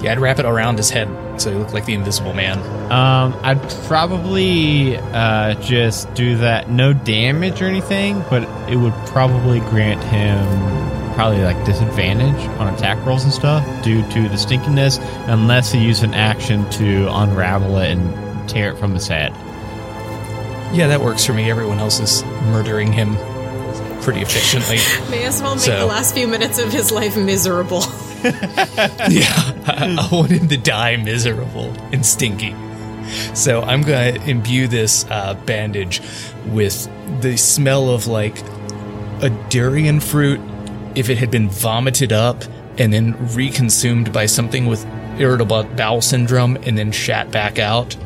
Yeah, I'd wrap it around his head so he looked like the invisible man. Um, I'd probably uh, just do that. No damage or anything, but it would probably grant him probably like disadvantage on attack rolls and stuff due to the stinkiness, unless he used an action to unravel it and tear it from his head. Yeah, that works for me. Everyone else is murdering him pretty efficiently. May as well make So- the last few minutes of his life miserable. yeah, I, I want him to die miserable and stinky. So I'm going to imbue this uh, bandage with the smell of like a durian fruit if it had been vomited up and then reconsumed by something with irritable bowel syndrome and then shat back out.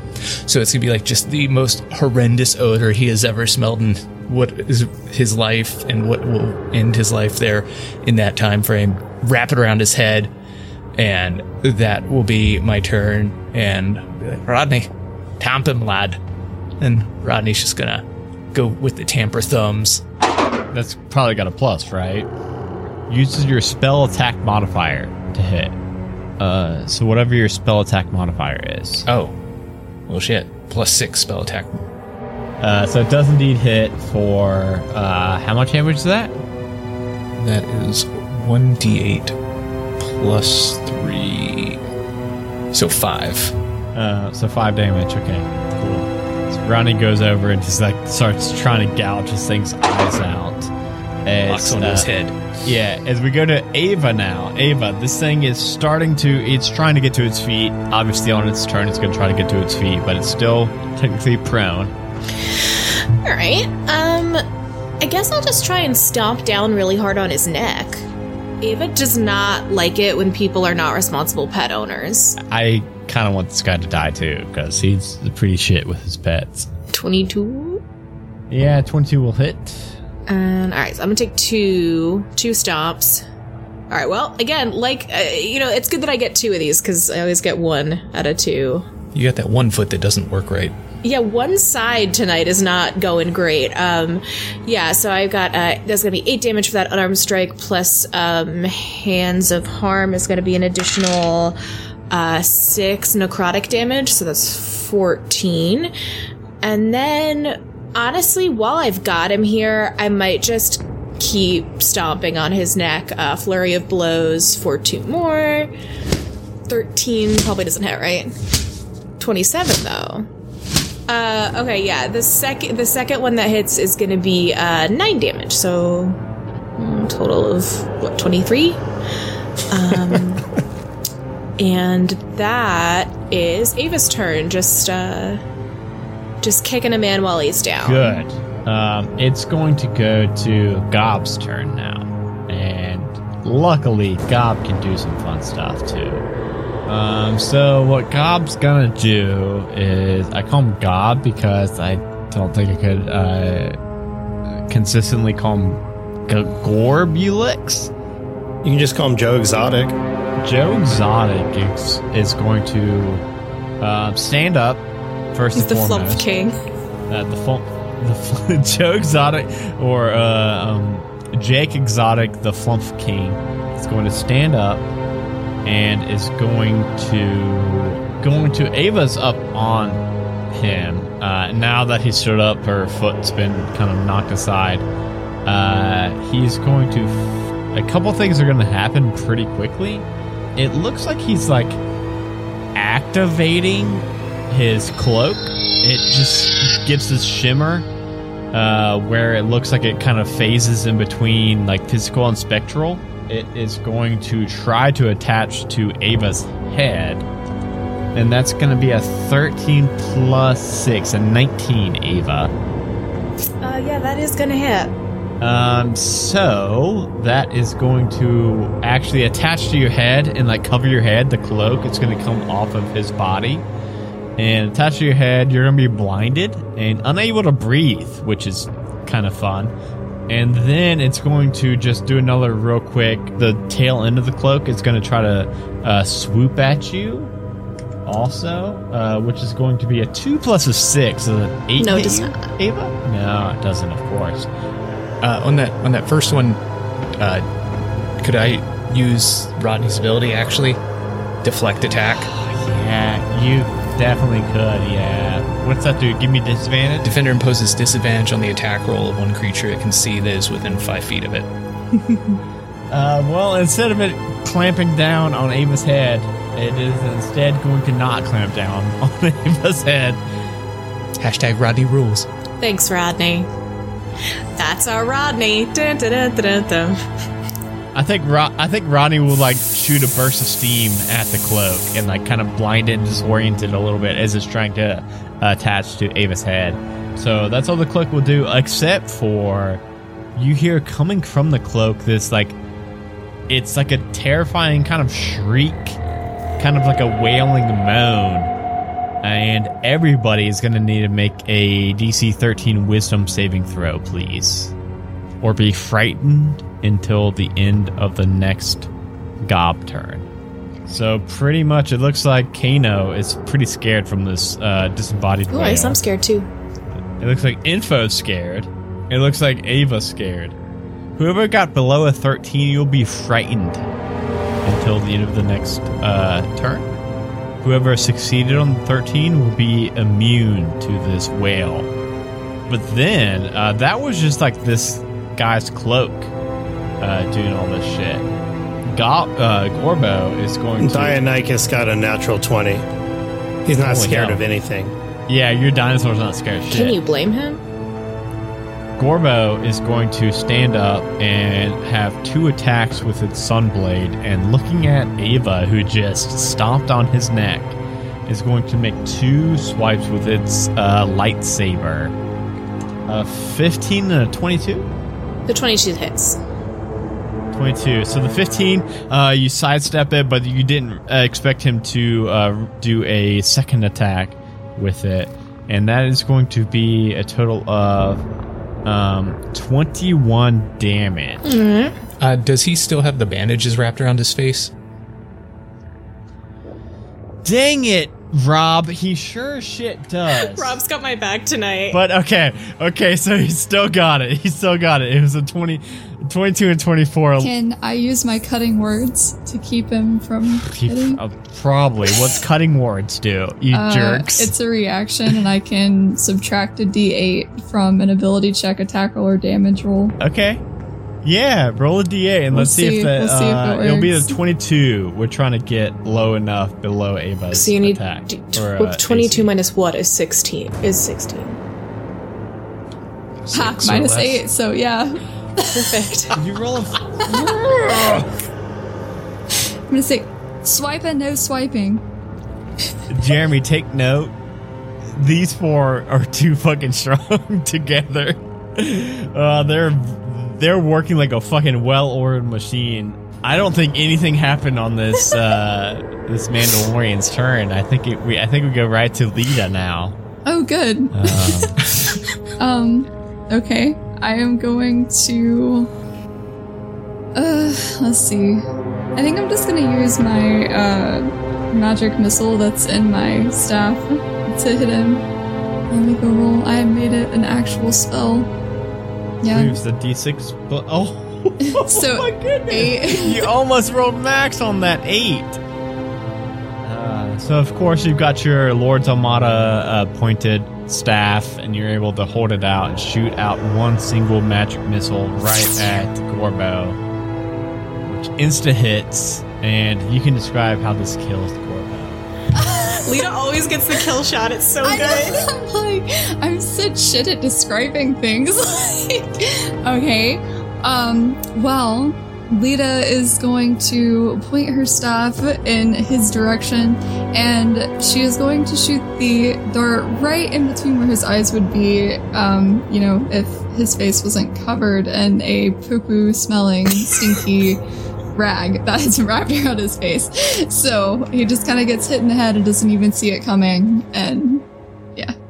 So it's to be like just the most horrendous odor he has ever smelled in what is his life and what will end his life there in that time frame. Wrap it around his head and that will be my turn. And Rodney, tamp him, lad. And Rodney's just gonna go with the tamper thumbs. That's probably got a plus, right? Uses your spell attack modifier to hit. Uh, so whatever your spell attack modifier is. Oh, well, shit. Plus six spell attack. Uh, so it does indeed hit for uh, how much damage is that? That is one d8 plus three, so five. Uh, so five damage. Okay, cool. So Ronnie goes over and just like starts trying to gouge this thing's eyes out. As, Locks onto his uh, head. Yeah, as we go to Ava now. Ava, this thing is starting to, it's trying to get to its feet. Obviously, on its turn, it's going to try to get to its feet, but it's still technically prone. All right. Um, I guess I'll just try and stomp down really hard on his neck. Ava does not like it when people are not responsible pet owners. I kind of want this guy to die too, because he's pretty shit with his pets. 22. Yeah, 22 will hit. And all right, so I'm gonna take two two stomps. All right. Well, again, like uh, you know, it's good that I get two of these because I always get one out of two. You got that one foot that doesn't work right. Yeah, one side tonight is not going great. Um, yeah, so I've got uh, there's gonna be eight damage for that unarmed strike plus um, hands of harm is gonna be an additional uh, six necrotic damage, so that's fourteen. And then, honestly, while I've got him here, I might just keep stomping on his neck. Uh, flurry of blows for two more. Thirteen probably doesn't hit, right? Twenty-seven though. Uh, okay, yeah. The second the second one that hits is going to be uh, nine damage. So mm, total of what twenty three. Um, and that is Ava's turn. Just uh, just kicking a man while he's down. Good. Um, it's going to go to Gob's turn now. And luckily, Gob can do some fun stuff too. Um, so, what Gob's gonna do is I call him Gob because I don't think I could uh, consistently call him G- Gorbulix. You can just call him Joe Exotic. Joe Exotic is, is going to uh, stand up first He's the foremost. flump king. Uh, the fl- the fl- Joe Exotic or uh, um, Jake Exotic, the Flump King, is going to stand up and is going to going to Ava's up on him. Uh, now that he stood up, her foot's been kind of knocked aside. Uh, he's going to. a couple things are going to happen pretty quickly. It looks like he's like activating his cloak. It just gives this shimmer uh, where it looks like it kind of phases in between like physical and spectral. It is going to try to attach to Ava's head. And that's going to be a 13 plus 6, a 19, Ava. Uh, yeah, that is gonna hit. Um, so that is going to actually attach to your head and like cover your head. The cloak, it's going to come off of his body and attach to your head. You're going to be blinded and unable to breathe, which is kind of fun. And then it's going to just do another real quick. The tail end of the cloak is going to try to uh, swoop at you. Also, uh, which is going to be a two plus a six, so an eight. No, it does not. Ava? No, it doesn't. Of course. Uh, on that on that first one, uh, could I use Rodney's ability actually? Deflect attack. Yeah, you definitely could. Yeah. What's that do? Give me disadvantage. Defender imposes disadvantage on the attack roll of one creature it can see that is within five feet of it. Uh, well, instead of it clamping down on Ava's head, it is instead going to not clamp down on Ava's head. Hashtag Rodney rules. Thanks, Rodney. That's our Rodney. Dun, dun, dun, dun, dun. I think Ro- I think Rodney will like shoot a burst of steam at the cloak and like kind of blind it and disorient it a little bit as it's trying to uh, attach to Ava's head. So that's all the cloak will do, except for you hear coming from the cloak this like it's like a terrifying kind of shriek, kind of like a wailing moan. And everybody is going to need to make a DC 13 wisdom saving throw, please. Or be frightened until the end of the next gob turn. So, pretty much, it looks like Kano is pretty scared from this uh, disembodied Oh. I guess I'm scared too. It looks like Info's scared. It looks like Ava's scared. Whoever got below a 13, you'll be frightened until the end of the next uh, turn. Whoever succeeded on the 13 will be immune to this wail. But then, uh, that was just like this guy's cloak uh, doing all this shit. Go- uh, Gorbo is going to. Deinonychus got a natural 20. He's not Holy scared hell. of anything. Yeah, your dinosaur's not scared of shit. Can you blame him? Gorbo is going to stand up and have two attacks with its Sunblade, and looking at Ava, who just stomped on his neck, is going to make two swipes with its uh, lightsaber. A 15 and a 22? The 22 hits. 22. So the 15, uh, you sidestep it, but you didn't uh, expect him to uh, do a second attack with it. And that is going to be a total of um, 21 damage. Uh, does he still have the bandages wrapped around his face? Dang it, Rob. He sure shit does. Rob's got my back tonight. But okay, okay, so he still got it. He still got it. It was a 20, 22 and 24. Can I use my cutting words to keep him from hitting? uh, probably. What's cutting words do? You Uh, jerks. It's a reaction, and I can subtract a d8 from an ability check, attack roll, or damage roll. Okay. Yeah, roll a d8 and We'll let's see, see- if the we'll see if uh, it it'll be works. the 22. We're trying to get low enough below Ava's so you need attack. d- or, uh, 22 AC. minus what is 16? Is 16. Ha, Six or minus less. 8, so yeah. Perfect. You roll a I'm gonna say swipe and no swiping. Jeremy, take note. These four are too fucking strong together. Uh, they're they're working like a fucking well-oiled machine. I don't think anything happened on this uh, this Mandalorian's turn. I think it, we I think we go right to Lita now. Oh, good. Um, Um, okay. I am going to Uh, let's see. I think I'm just gonna use my uh, magic missile that's in my staff to hit him. Let me go roll. I made it an actual spell. Yeah. Use the d6. But oh, So eight. you almost rolled max on that eight. Uh, so of course you've got your Lord's Armada uh, pointed staff, and you're able to hold it out and shoot out one single magic missile right at Gorbo, which insta hits. And you can describe how this kills Gorbo. Lita always gets the kill shot. It's so I good. know, I'm like, I'm such shit at describing things. like, okay. Um, well, Lita is going to point her staff in his direction, and she is going to shoot the dart right in between where his eyes would be, um, you know, if his face wasn't covered in a poo-poo smelling, stinky rag that is wrapped around his face. So he just kind of gets hit in the head and doesn't even see it coming, and yeah.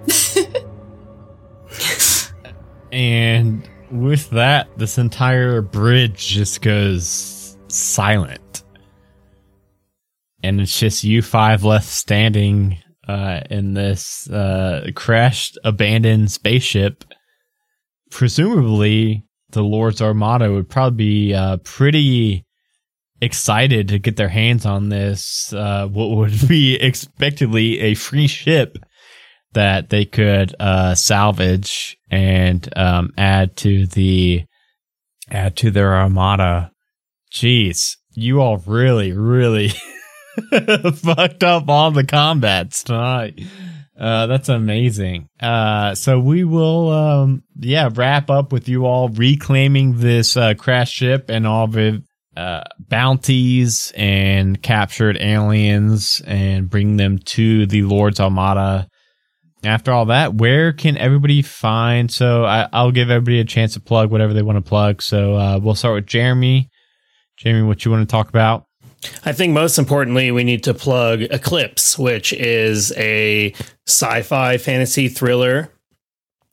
And with that, this entire bridge just goes silent. And it's just you five left standing uh, in this uh, crashed, abandoned spaceship. Presumably, the Lord's Armada would probably be uh, pretty excited to get their hands on this, uh, what would be expectedly a free ship that they could uh, salvage and um, add to the add to their armada. Jeez, you all really, really fucked up all the combats tonight. Uh, that's amazing. Uh, so we will, um, yeah, wrap up with you all reclaiming this uh, crash ship and all the uh, bounties and captured aliens and bring them to the Lord's Armada after all that, where can everybody find? So I, I'll give everybody a chance to plug whatever they want to plug. So uh, we'll start with Jeremy. Jeremy, what you want to talk about? I think most importantly, we need to plug Eclipse, which is a sci fi fantasy thriller.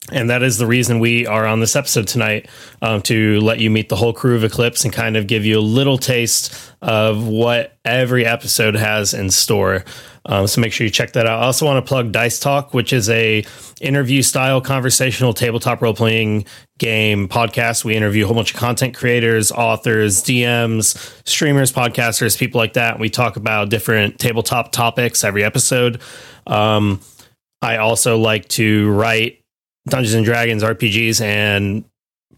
And that is the reason we are on this episode tonight um, to let you meet the whole crew of Eclipse and kind of give you a little taste of what every episode has in store. Um, so make sure you check that out. I also want to plug Dice Talk, which is a interview style conversational tabletop role playing game podcast. We interview a whole bunch of content creators, authors, DMs, streamers, podcasters, people like that. We talk about different tabletop topics every episode. Um, I also like to write Dungeons and Dragons RPGs and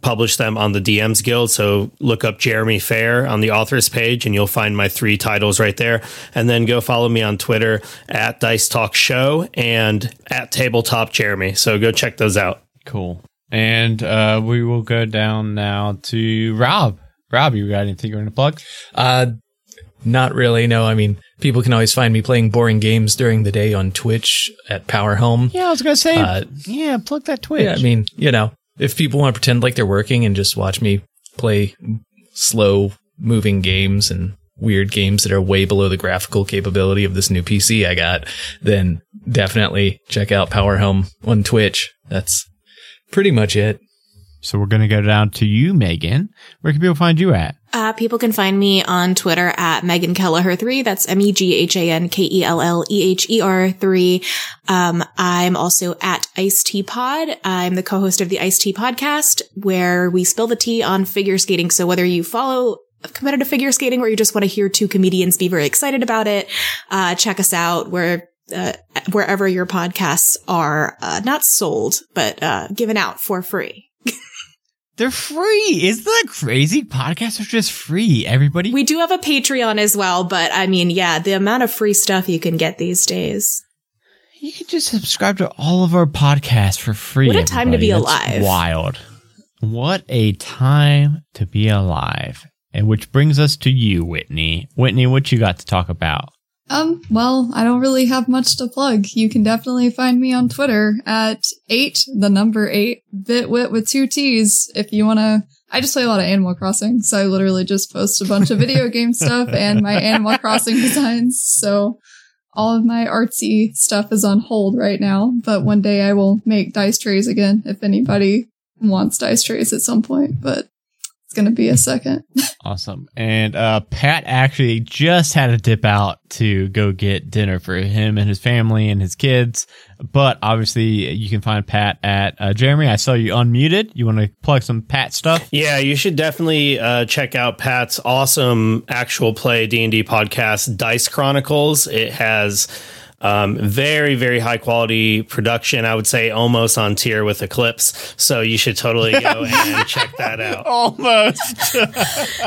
publish them on the DMs Guild. So look up Jeremy Fair on the authors page and you'll find my three titles right there. And then go follow me on Twitter at Dice Talk Show and at Tabletop Jeremy. So go check those out. Cool. And uh, we will go down now to Rob. Rob, you got anything you want to plug? Uh, not really. No, I mean, people can always find me playing boring games during the day on Twitch at Power Home. Yeah, I was gonna say. Uh, yeah, plug that Twitch. Yeah, I mean, you know, if people want to pretend like they're working and just watch me play slow moving games and weird games that are way below the graphical capability of this new PC I got, then definitely check out Power Home on Twitch. That's pretty much it. So we're gonna go down to you, Meghan. Where can people find you at? Uh, people can find me on Twitter at Meghan Kelleher three. That's M E G H A N K E L L E H E R three. Um, I'm also at Ice Tea Pod. I'm the co-host of the Ice Tea podcast, where we spill the tea on figure skating. So whether you follow competitive figure skating or you just want to hear two comedians be very excited about it, uh, check us out. Where uh, wherever your podcasts are uh, not sold, but uh, given out for free. They're free. Isn't that crazy? Podcasts are just free. Everybody. We do have a Patreon as well, but I mean, yeah, the amount of free stuff you can get these days. You can just subscribe to all of our podcasts for free. What a time to be. That's alive. Wild. What a time to be alive. And which brings us to you, Whitney. Whitney, what you got to talk about? Um, well, I don't really have much to plug. You can definitely find me on Twitter at eight, the number eight, bitwit with two T's. If you want to, I just play a lot of Animal Crossing, so I literally just post a bunch of video game stuff and my Animal Crossing designs. So all of my artsy stuff is on hold right now, but one day I will make dice trays again if anybody wants dice trays at some point. But It's gonna be a second. Awesome. And uh, Pat actually just had to dip out to go get dinner for him and his family and his kids. But obviously, you can find Pat at uh, Jeremy. I saw you unmuted. You want to plug some Pat stuff? Yeah, you should definitely uh, check out Pat's awesome actual play D and D podcast, Dice Chronicles. It has um, very very high quality production. I would say almost on tier with Eclipse. So you should totally go and check that out. Almost.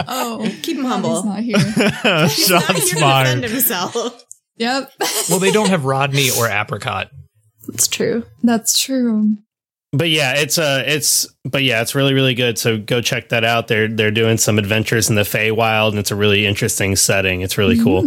Oh, keep him humble. He's humble. not here. He's not Sean here to defend himself. yep, Well, they don't have Rodney or Apricot. That's true. that's true. But yeah, it's uh it's but yeah, it's really really good. So go check that out. They're they're doing some adventures in the Feywild, and it's a really interesting setting. It's really cool.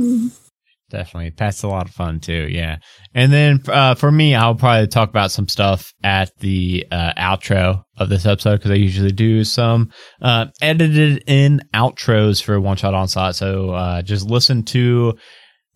Definitely. That's a lot of fun too. Yeah. And then uh, for me, I'll probably talk about some stuff at the uh, outro of this episode because I usually do some uh, edited in outros for One Shot Onslaught. So uh, just listen to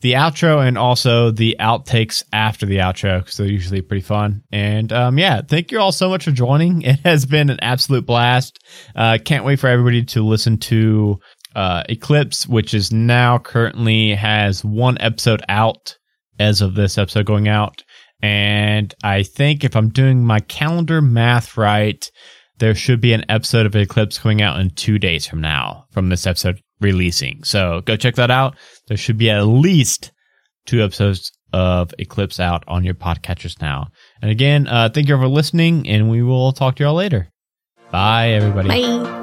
the outro and also the outtakes after the outro because they're usually pretty fun. And um, yeah, thank you all so much for joining. It has been an absolute blast. Uh, can't wait for everybody to listen to uh, Eclipse, which is now currently has one episode out as of this episode going out. And I think if I'm doing my calendar math right, there should be an episode of Eclipse coming out in two days from now from this episode releasing. So go check that out. There should be at least two episodes of Eclipse out on your podcatchers now. And again, uh, thank you for listening, and we will talk to y'all later. Bye, everybody. Bye.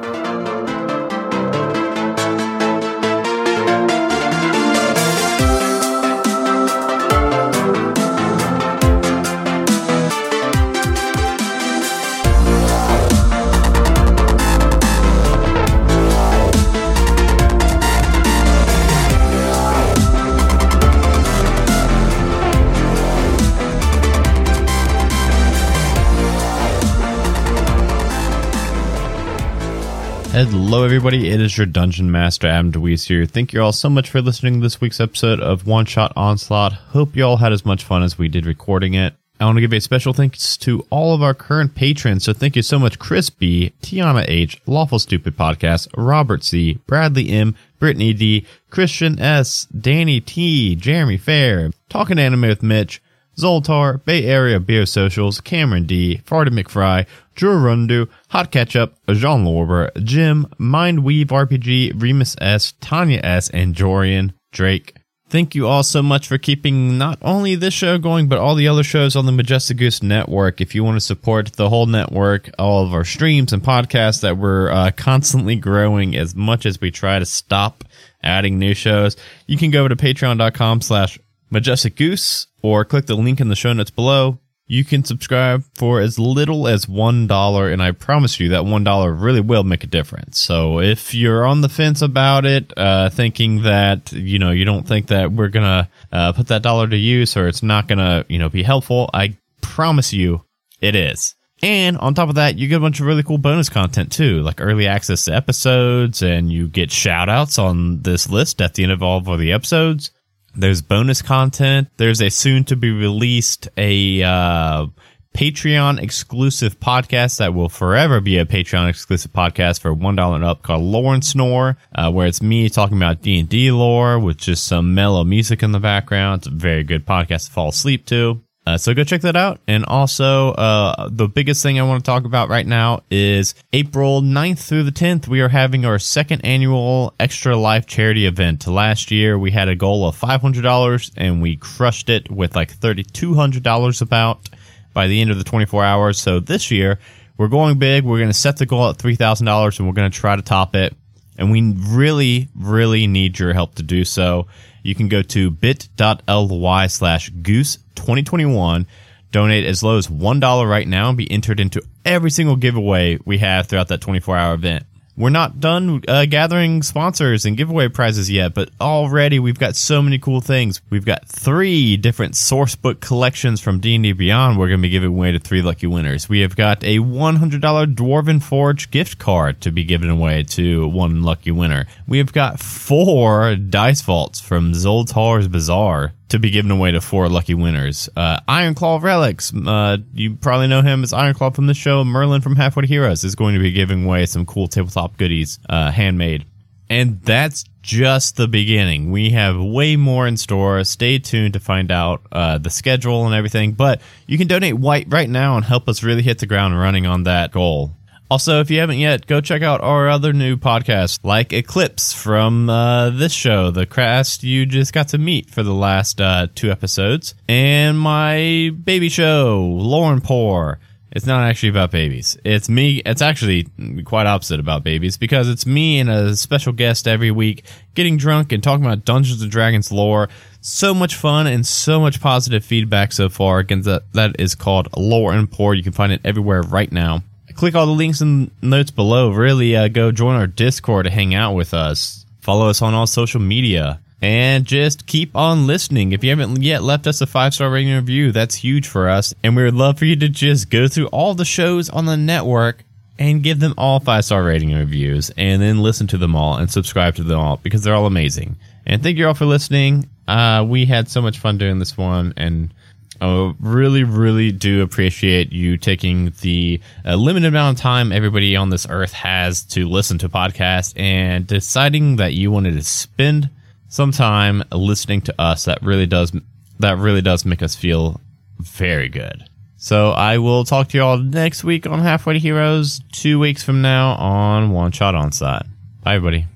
Hello, everybody. It is your Dungeon Master, Adam DeWeese here. Thank you all so much for listening to this week's episode of One Shot Onslaught. Hope you all had as much fun as we did recording it. I want to give a special thanks to all of our current patrons. So thank you so much, Chris B, Tiana H, Lawful Stupid Podcast, Robert C, Bradley M, Brittany D, Christian S, Danny T, Jeremy Fair, Talking Anime with Mitch, Zoltar, Bay Area Beer Socials, Cameron D, Farty McFry, Drew Rundu, Hot Ketchup, Jean Lorber, Jim, Mindweave RPG, Remus S, Tanya S, and Jorian Drake. Thank you all so much for keeping not only this show going, but all the other shows on the Majestic Goose Network. If you want to support the whole network, all of our streams and podcasts that we're uh, constantly growing as much as we try to stop adding new shows, you can go to patreon.com slash Majestic Goose or click the link in the show notes below. You can subscribe for as little as $1, and I promise you that $1 really will make a difference. So if you're on the fence about it, uh, thinking that, you know, you don't think that we're going to uh, put that dollar to use or it's not going to, you know, be helpful, I promise you it is. And on top of that, you get a bunch of really cool bonus content too, like early access to episodes, and you get shout outs on this list at the end of all of the episodes. There's bonus content. There's a soon to be released a uh, Patreon exclusive podcast that will forever be a Patreon exclusive podcast for one dollar and up called and Snore, uh, where it's me talking about D and D lore with just some mellow music in the background. It's a very good podcast to fall asleep to. Uh, so go check that out. And also, uh, the biggest thing I want to talk about right now is April 9th through the 10th, we are having our second annual Extra Life charity event. Last year, we had a goal of $500 and we crushed it with like $3,200 about by the end of the 24 hours. So this year, we're going big. We're going to set the goal at $3,000 and we're going to try to top it. And we really, really need your help to do so. You can go to bit.ly slash goose 2021, donate as low as $1 right now, and be entered into every single giveaway we have throughout that 24 hour event. We're not done uh, gathering sponsors and giveaway prizes yet, but already we've got so many cool things. We've got three different source book collections from D&D Beyond we're going to be giving away to three lucky winners. We have got a $100 Dwarven Forge gift card to be given away to one lucky winner. We have got four dice vaults from Zoltar's Bazaar to be given away to four lucky winners. Uh, Iron Claw Relics, uh, you probably know him as Iron Claw from the show. Merlin from Halfway to Heroes is going to be giving away some cool tabletop goodies, uh, handmade. And that's just the beginning. We have way more in store. Stay tuned to find out uh, the schedule and everything. But you can donate white right now and help us really hit the ground running on that goal. Also, if you haven't yet, go check out our other new podcast, like Eclipse from uh, this show, the cast you just got to meet for the last uh, two episodes, and my baby show, Lore and Poor. It's not actually about babies. It's me. It's actually quite opposite about babies because it's me and a special guest every week getting drunk and talking about Dungeons and Dragons lore. So much fun and so much positive feedback so far. Again, that, that is called Lore and Poor. You can find it everywhere right now click all the links in the notes below. Really, uh, go join our Discord to hang out with us. Follow us on all social media. And just keep on listening. If you haven't yet left us a five star rating review, that's huge for us. And we would love for you to just go through all the shows on the network and give them all five star rating reviews and then listen to them all and subscribe to them all because they're all amazing. And thank you all for listening. Uh, we had so much fun doing this one and I really, really do appreciate you taking the uh, limited amount of time everybody on this earth has to listen to podcasts and deciding that you wanted to spend some time listening to us. That really does that really does make us feel very good. So I will talk to you all next week on Halfway to Heroes. Two weeks from now on One Shot Onslaught. Bye, everybody.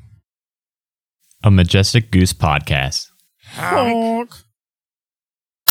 A Majestic Goose podcast. Honk.